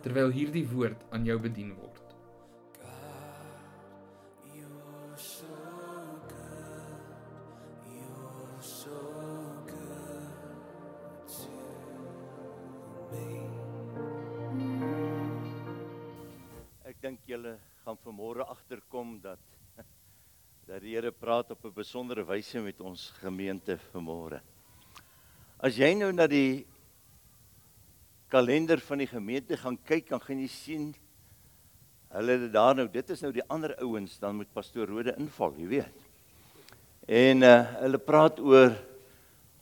terwyl hierdie woord aan jou bedien word. Ek dink julle gaan vanmôre agterkom dat dat die Here praat op 'n besondere wyse met ons gemeente vanmôre. As jy nou na die kalender van die gemeente gaan kyk, dan gaan jy sien hulle het daar nou, dit is nou die ander ouens dan met pastoor Rode inval, jy weet. En uh hulle praat oor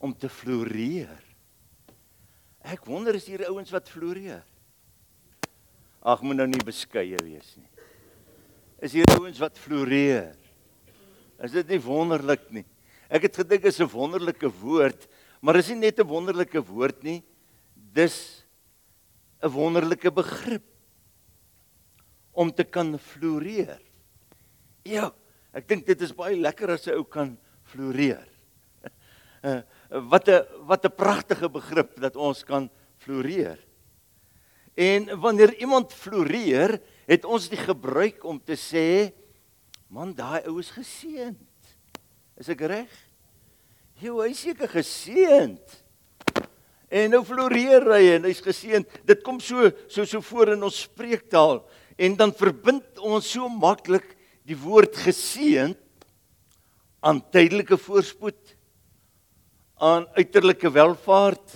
om te floreer. Ek wonder is hier ouens wat floreer. Ag, moet nou nie beskeie wees nie. Is hier ouens wat floreer? Is dit nie wonderlik nie? Ek het gedink is 'n wonderlike woord, maar is nie net 'n wonderlike woord nie. Dis 'n wonderlike begrip om te kan floreer. Ja, ek dink dit is baie lekker as 'n ou kan floreer. Eh, wat 'n wat 'n pragtige begrip dat ons kan floreer. En wanneer iemand floreer, het ons die gebruik om te sê, man, daai ou is geseënd. Is ek reg? Jy is seker geseënd. En nou floreer hy en hy's geseënd. Dit kom so so so voor in ons spreektaal en dan verbind ons so maklik die woord geseënd aan tydelike voorspoed, aan uiterlike welfaart,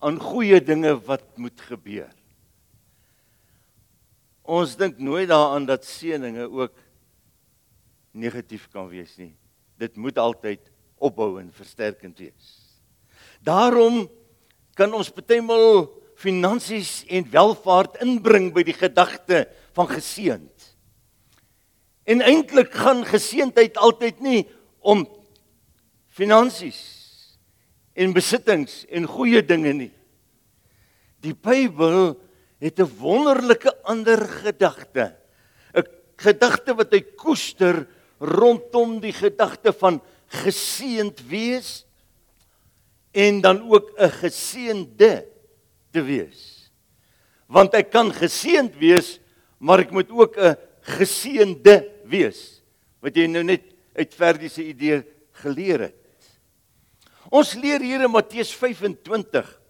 aan goeie dinge wat moet gebeur. Ons dink nooit daaraan dat seëninge ook negatief kan wees nie. Dit moet altyd opbou en versterkend wees. Daarom kan ons bytelmal finansies en welvaart inbring by die gedagte van geseënd. En eintlik gaan geseëndheid altyd nie om finansies en besittings en goeie dinge nie. Die Bybel het 'n wonderlike ander gedagte. 'n Gedagte wat hy koester rondom die gedagte van geseënd wees en dan ook 'n geseënde te wees. Want ek kan geseënd wees, maar ek moet ook 'n geseënde wees. Wat jy nou net uit Verdie se idee geleer het. Ons leer hier in Matteus 25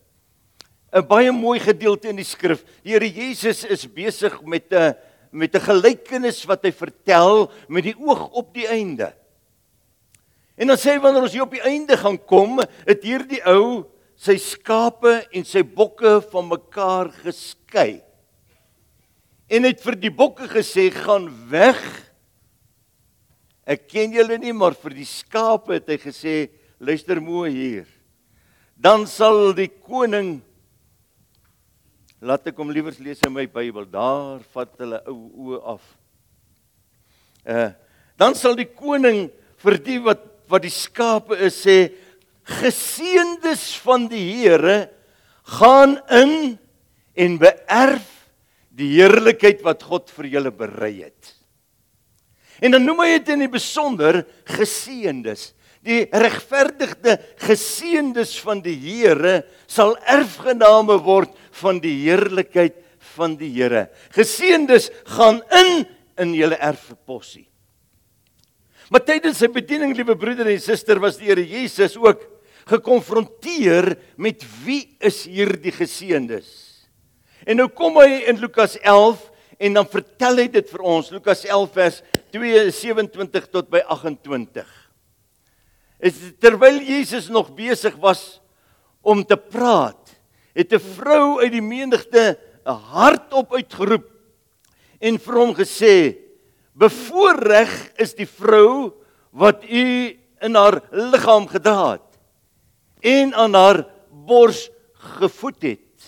'n baie mooi gedeelte in die skrif. Die Here Jesus is besig met 'n met 'n gelykenis wat hy vertel met die oog op die einde. En dan sê hy wanneer ons hier op die einde gaan kom, het hierdie ou sy skape en sy bokke van mekaar geskei. En het vir die bokke gesê gaan weg. Ek ken julle nie, maar vir die skape het hy gesê luister mooi hier. Dan sal die koning Laat ek hom liewers lees in my Bybel. Daar vat hulle ou oë af. Uh dan sal die koning vir die wat wat die skape is sê geseëndes van die Here gaan in en beerf die heerlikheid wat God vir julle berei het. En dan noem hy dit in die besonder geseëndes. Die regverdigde geseëndes van die Here sal erfgename word van die heerlikheid van die Here. Geseëndes gaan in in julle erfposie. Maar tydens sy bediening, liewe broeder en suster, was die Here Jesus ook gekonfronteer met wie is hierdie geseëndes? En nou kom hy in Lukas 11 en dan vertel hy dit vir ons, Lukas 11 vers 2:27 tot by 28. Is terwyl Jesus nog besig was om te praat, het 'n vrou uit die menigte 'n hardop uitgeroep en vir hom gesê: Bevoorreg is die vrou wat u in haar liggaam gedra het en aan haar bors gevoed het.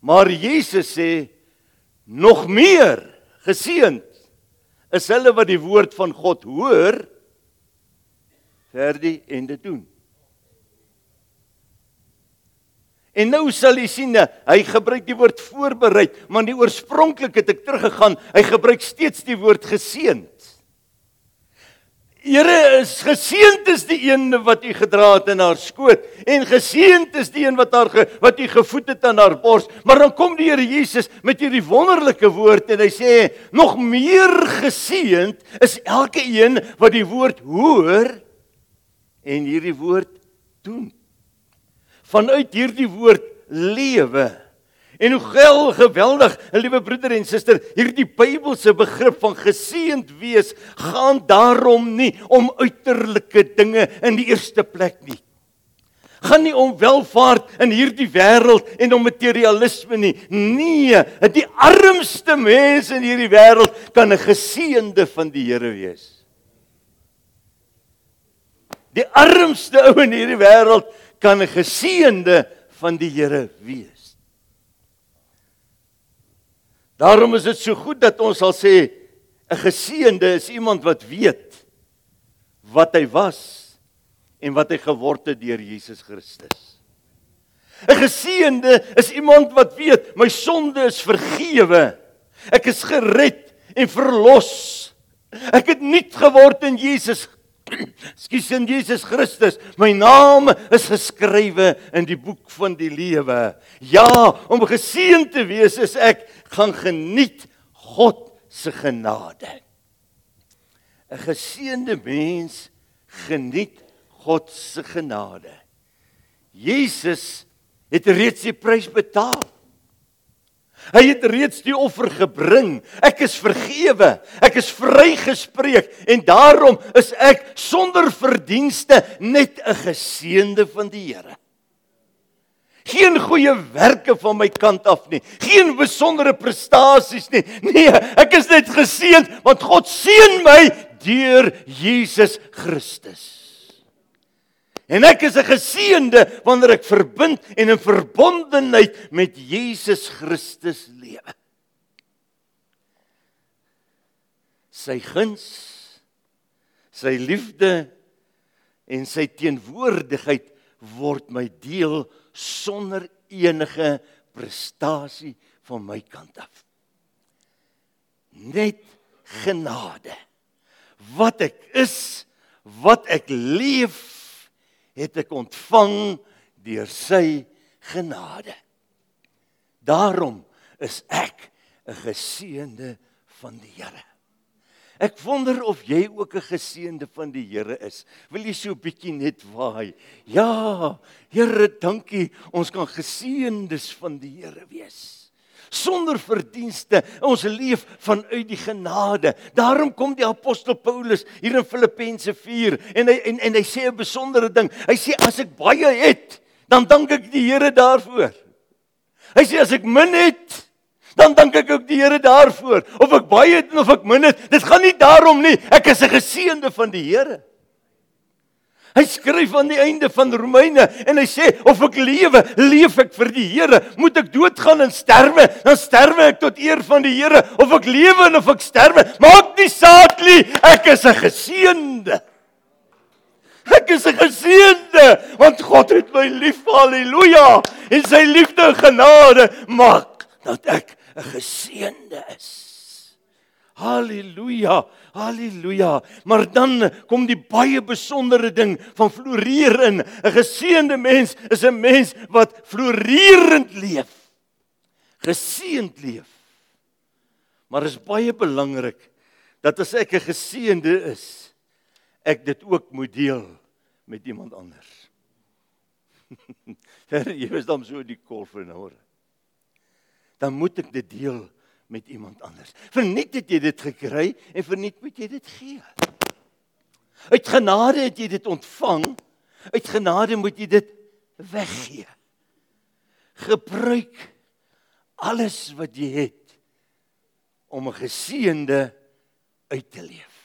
Maar Jesus sê nog meer geseënd is hulle wat die woord van God hoor verdie en dit doen. En nou sal jy sien hy gebruik die woord voorberei, maar die oorspronklik het ek teruggegaan, hy gebruik steeds die woord geseënd. Here is geseënd is die een wat u gedra het in haar skoot en geseënd is die een wat haar ge, wat u gevoed het aan haar bors. Maar dan kom die Here Jesus met hierdie wonderlike woord en hy sê nog meer geseënd is elke een wat die woord hoor en hierdie woord doen. Vanuit hierdie woord lewe En hoe gel geweldig, liewe broeder en suster, hierdie Bybelse begrip van geseënd wees gaan daarom nie om uiterlike dinge in die eerste plek nie. Gaan nie om welvaart in hierdie wêreld en om materialisme nie. Nee, die armste mens in hierdie wêreld kan 'n geseënde van die Here wees. Die armste ou in hierdie wêreld kan 'n geseënde van die Here wees. Daarom is dit so goed dat ons sal sê 'n geseënde is iemand wat weet wat hy was en wat hy geword het deur Jesus Christus. 'n Geseënde is iemand wat weet my sonde is vergewe. Ek is gered en verlos. Ek het nuut geword in Jesus Skus in Jesus Christus. My naam is geskrywe in die boek van die lewe. Ja, om geseën te wees is ek gaan geniet God se genade. 'n Geseënde mens geniet God se genade. Jesus het reeds die prys betaal. Hy het reeds die offer gebring. Ek is vergewe. Ek is vrygespreek en daarom is ek sonder verdienste net 'n geseënde van die Here. Geen goeie werke van my kant af nie. Geen besondere prestasies nie. Nee, ek is net geseënd want God seën my deur Jesus Christus. En ek is 'n geseënde wanneer ek verbind en in verbondenheid met Jesus Christus lewe. Sy guns, sy liefde en sy teenwoordigheid word my deel sonder enige prestasie van my kant af. Net genade. Wat ek is, wat ek leef het ek ontvang deur sy genade. Daarom is ek 'n geseënde van die Here. Ek wonder of jy ook 'n geseënde van die Here is. Wil jy so 'n bietjie net waai? Ja, Here, dankie. Ons kan geseëndes van die Here wees sonder verdienste. Ons leef vanuit die genade. Daarom kom die apostel Paulus hier in Filippense 4 en hy en, en hy sê 'n besondere ding. Hy sê as ek baie het, dan dank ek die Here daarvoor. Hy sê as ek min het, dan dank ek ook die Here daarvoor. Of ek baie het of ek min het, dit gaan nie daarom nie. Ek is 'n geseënde van die Here. Hy skryf aan die einde van Romeine en hy sê of ek lewe, leef ek vir die Here. Moet ek doodgaan en sterwe, dan sterwe ek tot eer van die Here. Of ek lewe en of ek sterwe, maak nie saak nie. Ek is 'n geseënde. Ek is 'n geseënde want God het my lief. Halleluja. En sy liefde en genade maak dat ek 'n geseënde is. Halleluja. Halleluja. Maar dan kom die baie besondere ding van floreer in. 'n Geseënde mens is 'n mens wat floreerend leef. Geseënd leef. Maar is baie belangrik dat as ek 'n geseënde is, ek dit ook moet deel met iemand anders. Jy is dan so die kol vir nou. Dan moet ek dit deel met iemand anders. Verniet het jy dit gekry en verniet moet jy dit gee. Uit genade het jy dit ontvang. Uit genade moet jy dit weggee. Gebruik alles wat jy het om 'n geseënde uit te leef.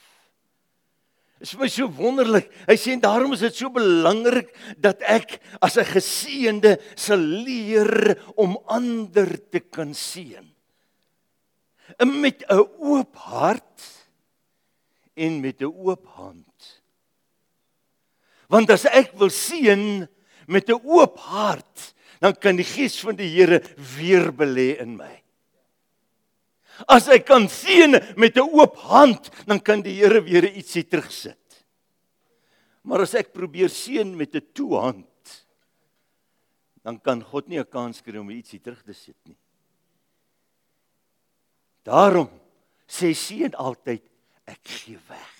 Dit is my so wonderlik. Hy sê en daarom is dit so belangrik dat ek as 'n geseënde sal leer om ander te kan seën. Met 'n oop hart en met 'n oop hand. Want as ek wil seën met 'n oop hart, dan kan die gees van die Here weer belê in my. As ek kan seën met 'n oop hand, dan kan die Here weer ietsie terugsit. Maar as ek probeer seën met 'n toe hand, dan kan God nie 'n kans kry om ietsie terug te sit nie. Daarom sê seën altyd ek gee weg.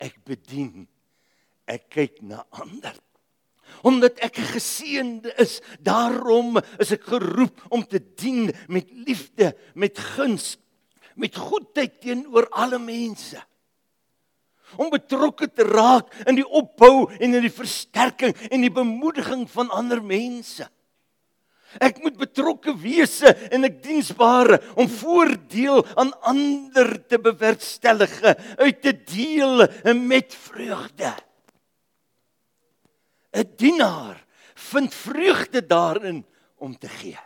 Ek bedien. Ek kyk na ander omdat ek 'n geseënde is. Daarom is ek geroep om te dien met liefde, met guns, met goedheid teenoor alle mense. Om betrokke te raak in die opbou en in die versterking en die bemoediging van ander mense. Ek moet betrokke wees en ek diensbare om voordeel aan ander te bewerkstellig, uit te deel met vreugde. 'n dienaar vind vreugde daarin om te gee.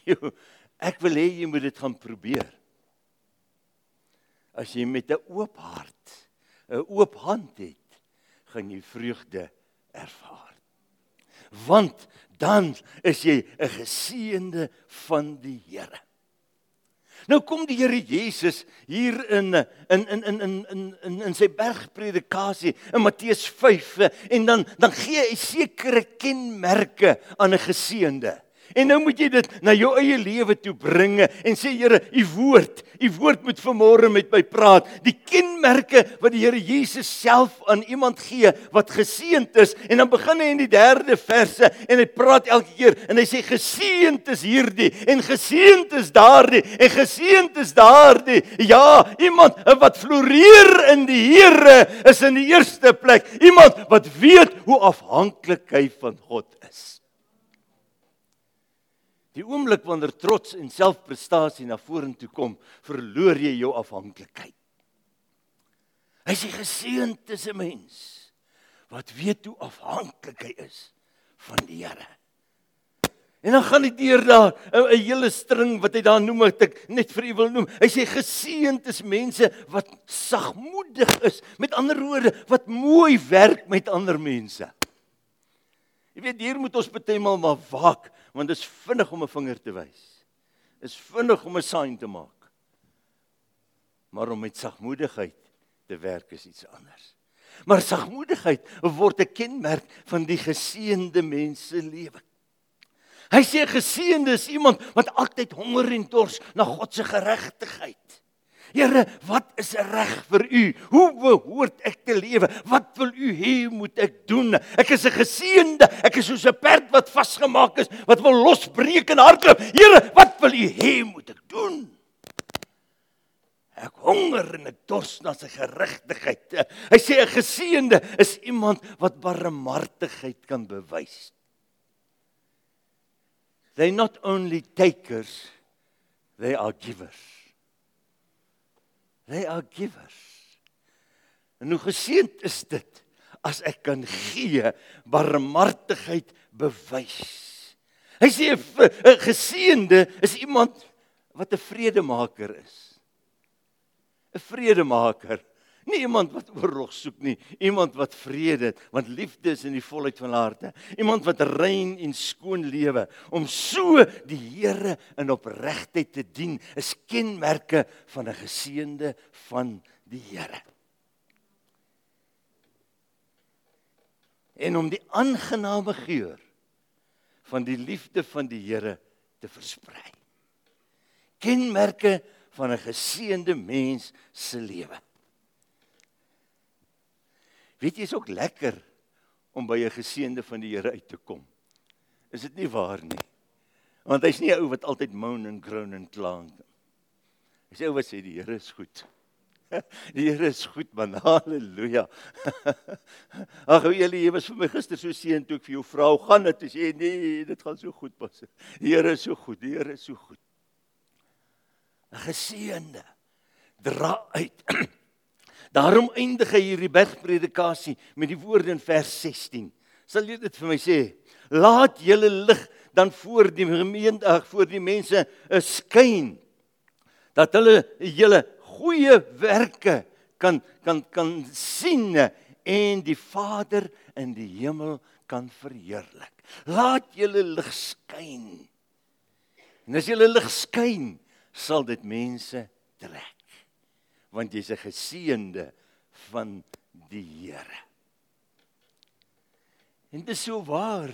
Jo, ek wil hê jy moet dit gaan probeer. As jy met 'n oop hart, 'n oop hand het, gaan jy vreugde ervaar. Want dan is jy 'n geseënde van die Here. Nou kom die Here Jesus hier in in in in in in in, sy bergpredikasie in Matteus 5 en dan dan gee hy sekere kenmerke aan 'n geseënde. En nou moet jy dit na jou eie lewe toe bring en sê Here, u woord, u woord moet vanmôre met my praat. Die kenmerke wat die Here Jesus self aan iemand gee wat geseënd is en dan begin hy in die 3de verse en hy praat elke keer en hy sê geseënd is hierdie en geseënd is daardie en geseënd is daardie. Ja, iemand wat floreer in die Here is in die eerste plek iemand wat weet hoe afhanklik hy van God is. Die oomblik wanneer trots en selfprestasie na vorentoe kom, verloor jy jou afhanklikheid. Hy sê geseënd is 'n mens wat weet hoe afhanklik hy is van die Here. En dan gaan dit deur daar 'n hele string wat hy daar noem wat ek net vir u wil noem. Hy sê geseënd is mense wat sagmoedig is, met ander woorde wat mooi werk met ander mense. Jy weet hier moet ons baie maal maar waak want dit is vinnig om 'n vinger te wys. Is vinnig om 'n sign te maak. Maar om met sagmoedigheid te werk is iets anders. Maar sagmoedigheid word 'n kenmerk van die geseënde mens se lewe. Hy sê geseënde is iemand wat altyd honger en dors na God se geregtigheid. Here, wat is reg vir u? Hoe behoort ek te lewe? Wat wil u hê moet ek doen? Ek is 'n geseënde. Ek is soos 'n perd wat vasgemaak is, wat wil losbreek en hardloop. Here, wat wil u hê moet ek doen? Ek honger en ek dors na sy geregtigheid. Hy sê 'n geseënde is iemand wat barmhartigheid kan bewys. They not only takers, they are givers. They are givers. En hoe geseënd is dit as ek kan gee, barmhartigheid bewys. Hy sê 'n geseënde is iemand wat 'n vredemaker is. 'n Vredemaker. Nie iemand wat oorlog soek nie, iemand wat vrede het, want liefde is in die volheid van harte. Iemand wat rein en skoon lewe om so die Here in opregtheid te dien, is kenmerke van 'n geseënde van die Here. En om die aangename geur van die liefde van die Here te versprei. Kenmerke van 'n geseënde mens se lewe. Weet jy is ook lekker om by 'n geseënde van die Here uit te kom. Is dit nie waar nie? Want hy's nie 'n ou wat altyd moan en groan en kla nie. Hy's 'n ou wat sê die Here is goed. Die Here is goed man. Halleluja. Ag, julle jy was vir my gister so seën toe ek vir jou vra, "Hoe gaan dit?" Jy sê, "Nee, dit gaan so goed pas." Die Here is so goed. Die Here is so goed. 'n Geseënde. dra uit. Daarom eindig hy hierdie bergpredikasie met die woorde in vers 16. Sal jy dit vir my sê? Laat julle lig dan voor die gemeente, ag voor die mense 'n skyn dat hulle julle goeie werke kan kan kan sien en die Vader in die hemel kan verheerlik. Laat julle lig skyn. En as julle lig skyn, sal dit mense trek want jy's 'n geseënde van die Here. En dit is so waar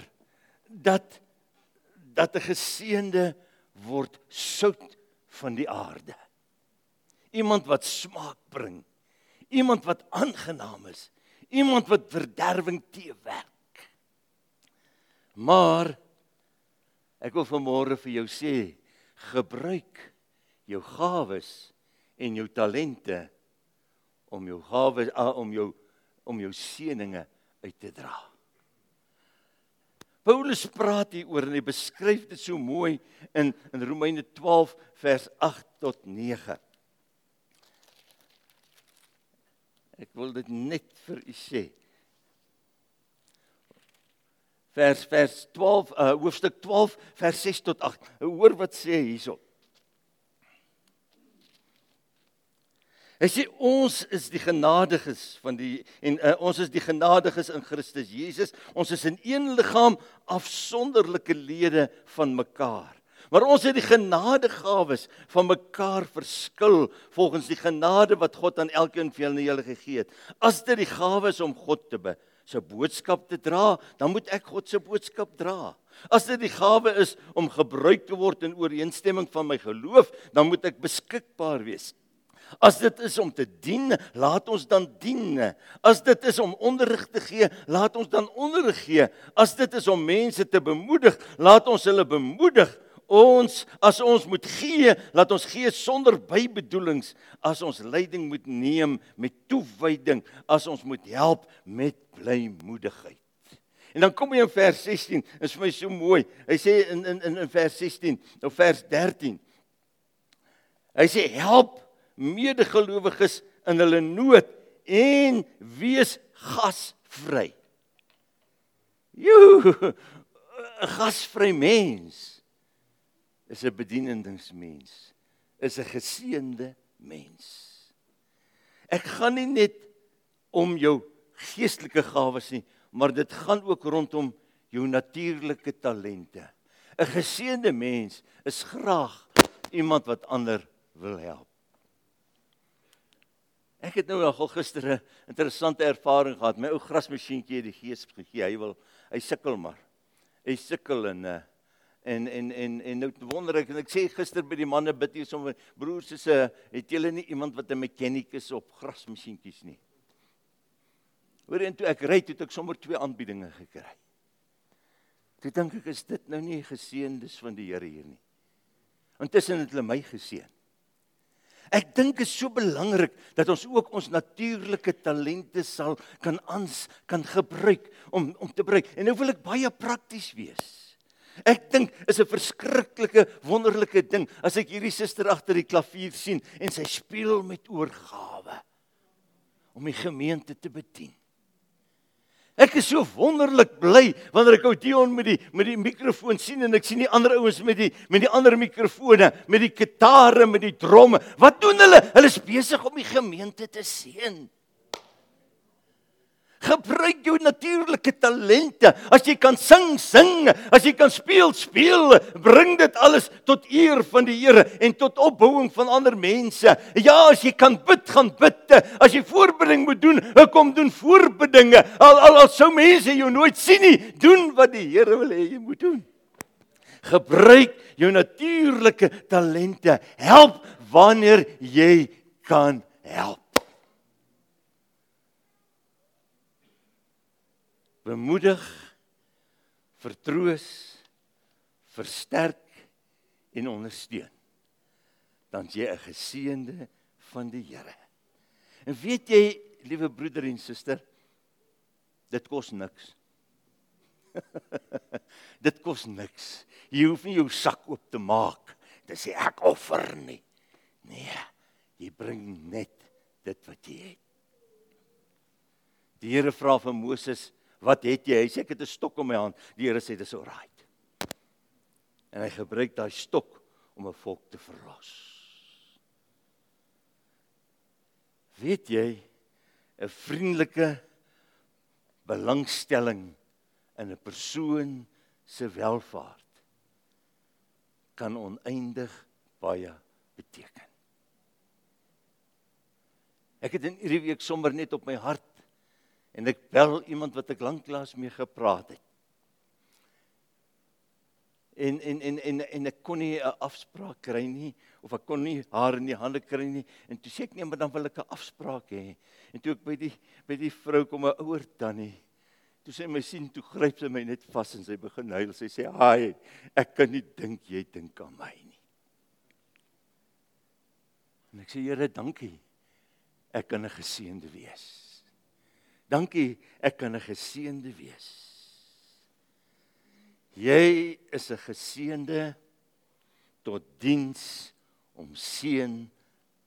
dat dat 'n geseënde word sout van die aarde. Iemand wat smaak bring. Iemand wat aangenaam is. Iemand wat verderwing teewerk. Maar ek wil vanmôre vir jou sê, gebruik jou gawes en jou talente om jou gawes om jou om jou seëninge uit te dra. Paulus praat hier oor en hy beskryf dit so mooi in in Romeine 12 vers 8 tot 9. Ek wil dit net vir u sê. Vers vers 12 uh, hoofstuk 12 vers 6 tot 8. Hoor wat sê hierso. Hy sê ons is die genadiges van die en uh, ons is die genadiges in Christus Jesus. Ons is in een liggaam afsonderlike lede van mekaar. Maar ons het die genadegawes van mekaar verskil volgens die genade wat God aan elkeen van julle gegee het. As dit die gawes om God te be se boodskap te dra, dan moet ek God se boodskap dra. As dit die gawe is om gebruik te word in ooreenstemming van my geloof, dan moet ek beskikbaar wees. As dit is om te dien, laat ons dan dien. As dit is om onderrig te gee, laat ons dan onderrig gee. As dit is om mense te bemoedig, laat ons hulle bemoedig. Ons as ons moet gee, laat ons gee sonder bybedoelings. As ons leiding moet neem met toewyding, as ons moet help met blymoedigheid. En dan kom hy in vers 16, is vir my so mooi. Hy sê in in in vers 16 of vers 13. Hy sê help medegelowiges in hulle nood en wees gasvry. Jo, 'n gasvry mens is 'n bedienendingsmens, is 'n geseënde mens. Ek gaan nie net om jou geestelike gawes nie, maar dit gaan ook rondom jou natuurlike talente. 'n Geseënde mens is graag iemand wat ander wil help. Ek het nou nogal gister 'n interessante ervaring gehad. My ou grasmasjienkie het die gees gegee. Hy wil hy sukkel maar. Hy sukkel en uh en en en en nou wonder ek en ek sê gister by die manne bid hier sommer broers se uh, het julle nie iemand wat 'n mechanikus op grasmasjienkies nie. Hoor en toe ek ry het ek sommer twee aanbiedinge gekry. Toe dink ek is dit nou nie geseëndes van die Here hier nie. Intussen het hulle my geseën. Ek dink is so belangrik dat ons ook ons natuurlike talente sal kan ans kan gebruik om om te gebruik. En nou wil ek baie prakties wees. Ek dink is 'n verskriklike wonderlike ding as ek hierdie suster agter die klavier sien en sy speel met oorgawe om die gemeente te bedien. Ek is so wonderlik bly wanneer ek ou Dion met die met die mikrofoon sien en ek sien die ander ouens met die met die ander mikrofone, met die kitare, met die dromme. Wat doen hulle? Hulle is besig om die gemeente te seën. Gebruik jou natuurlike talente. As jy kan sing, sing. As jy kan speel, speel. Bring dit alles tot eer van die Here en tot opbouing van ander mense. Ja, as jy kan bid, gaan bid. As jy voorbeding moet doen, kom doen voorbedinge. Al al, al sou mense jou nooit sien nie, doen wat die Here wil hê jy moet doen. Gebruik jou natuurlike talente. Help wanneer jy kan help. Bemoedig, vertroos, versterk en ondersteun. Dan jy 'n geseënde van die Here. En weet jy, liewe broeder en suster, dit kos niks. dit kos niks. Jy hoef nie jou sak oop te maak. Dit sê ek offer nie. Nee. Jy bring net dit wat jy het. Die Here vra vir Moses, "Wat het jy?" Hy sê, "Ek het 'n stok in my hand." Die Here sê, "Dis alright." En hy gebruik daai stok om 'n volk te verlos. Weet jy, 'n vriendelike belangstelling in 'n persoon se welfaart kan oneindig baie beteken. Ek het in hierdie week sommer net op my hart en ek bel iemand wat ek lanklaas mee gepraat het. En en en en en ek kon nie 'n afspraak kry nie of ek kon nie haar in die hande kry nie en toe sê ek nee maar dan wil ek 'n afspraak hê. En toe ek by die by die vrou kom 'n ouer tannie Toe sy my sien, toe gryp sy my net vas en sy begin huil. Sy sê: "Haai, ek kan nie dink jy dink aan my nie." En ek sê: "Here, dankie. Ek kan 'n geseënde wees." Dankie, ek kan 'n geseënde wees. Jy is 'n geseënde tot diens om seën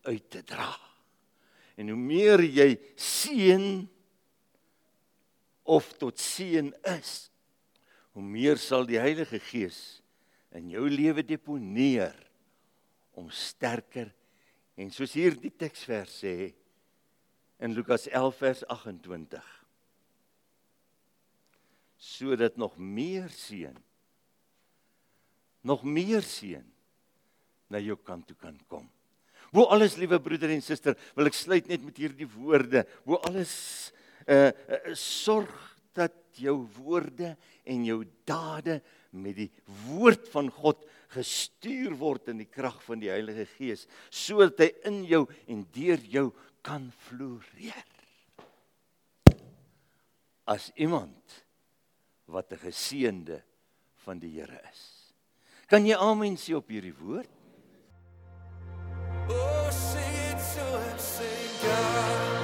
uit te dra. En hoe meer jy seën of tot seën is, hoe meer sal die Heilige Gees in jou lewe deponeer om sterker en soos hier die teksvers sê in Lukas 11 vers 28 sodat nog meer seën nog meer seën na jou kant toe kan kom. Wo alles liewe broeder en suster, wil ek sluit net met hierdie woorde. Wo alles uh, uh sorg dat jou woorde en jou dade met die woord van God gestuur word in die krag van die Heilige Gees sodat hy in jou en deur jou kan floreer. As iemand wat 'n geseënde van die Here is. Kan jy amen sê op hierdie woord? Oh, sing it so and sing God.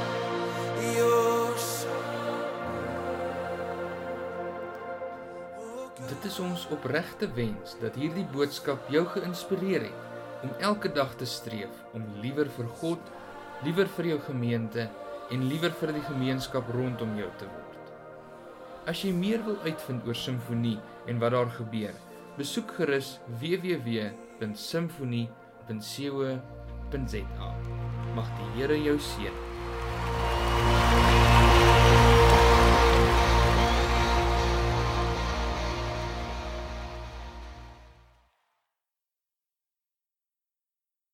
Dit is ons opregte wens dat hierdie boodskap jou geïnspireer het om elke dag te streef om liewer vir God, liewer vir jou gemeente en liewer vir die gemeenskap rondom jou te word. As jy meer wil uitvind oor simfonie en wat daar gebeur, besoek gerus www.simfonie.co.za. Mag die Here jou seën.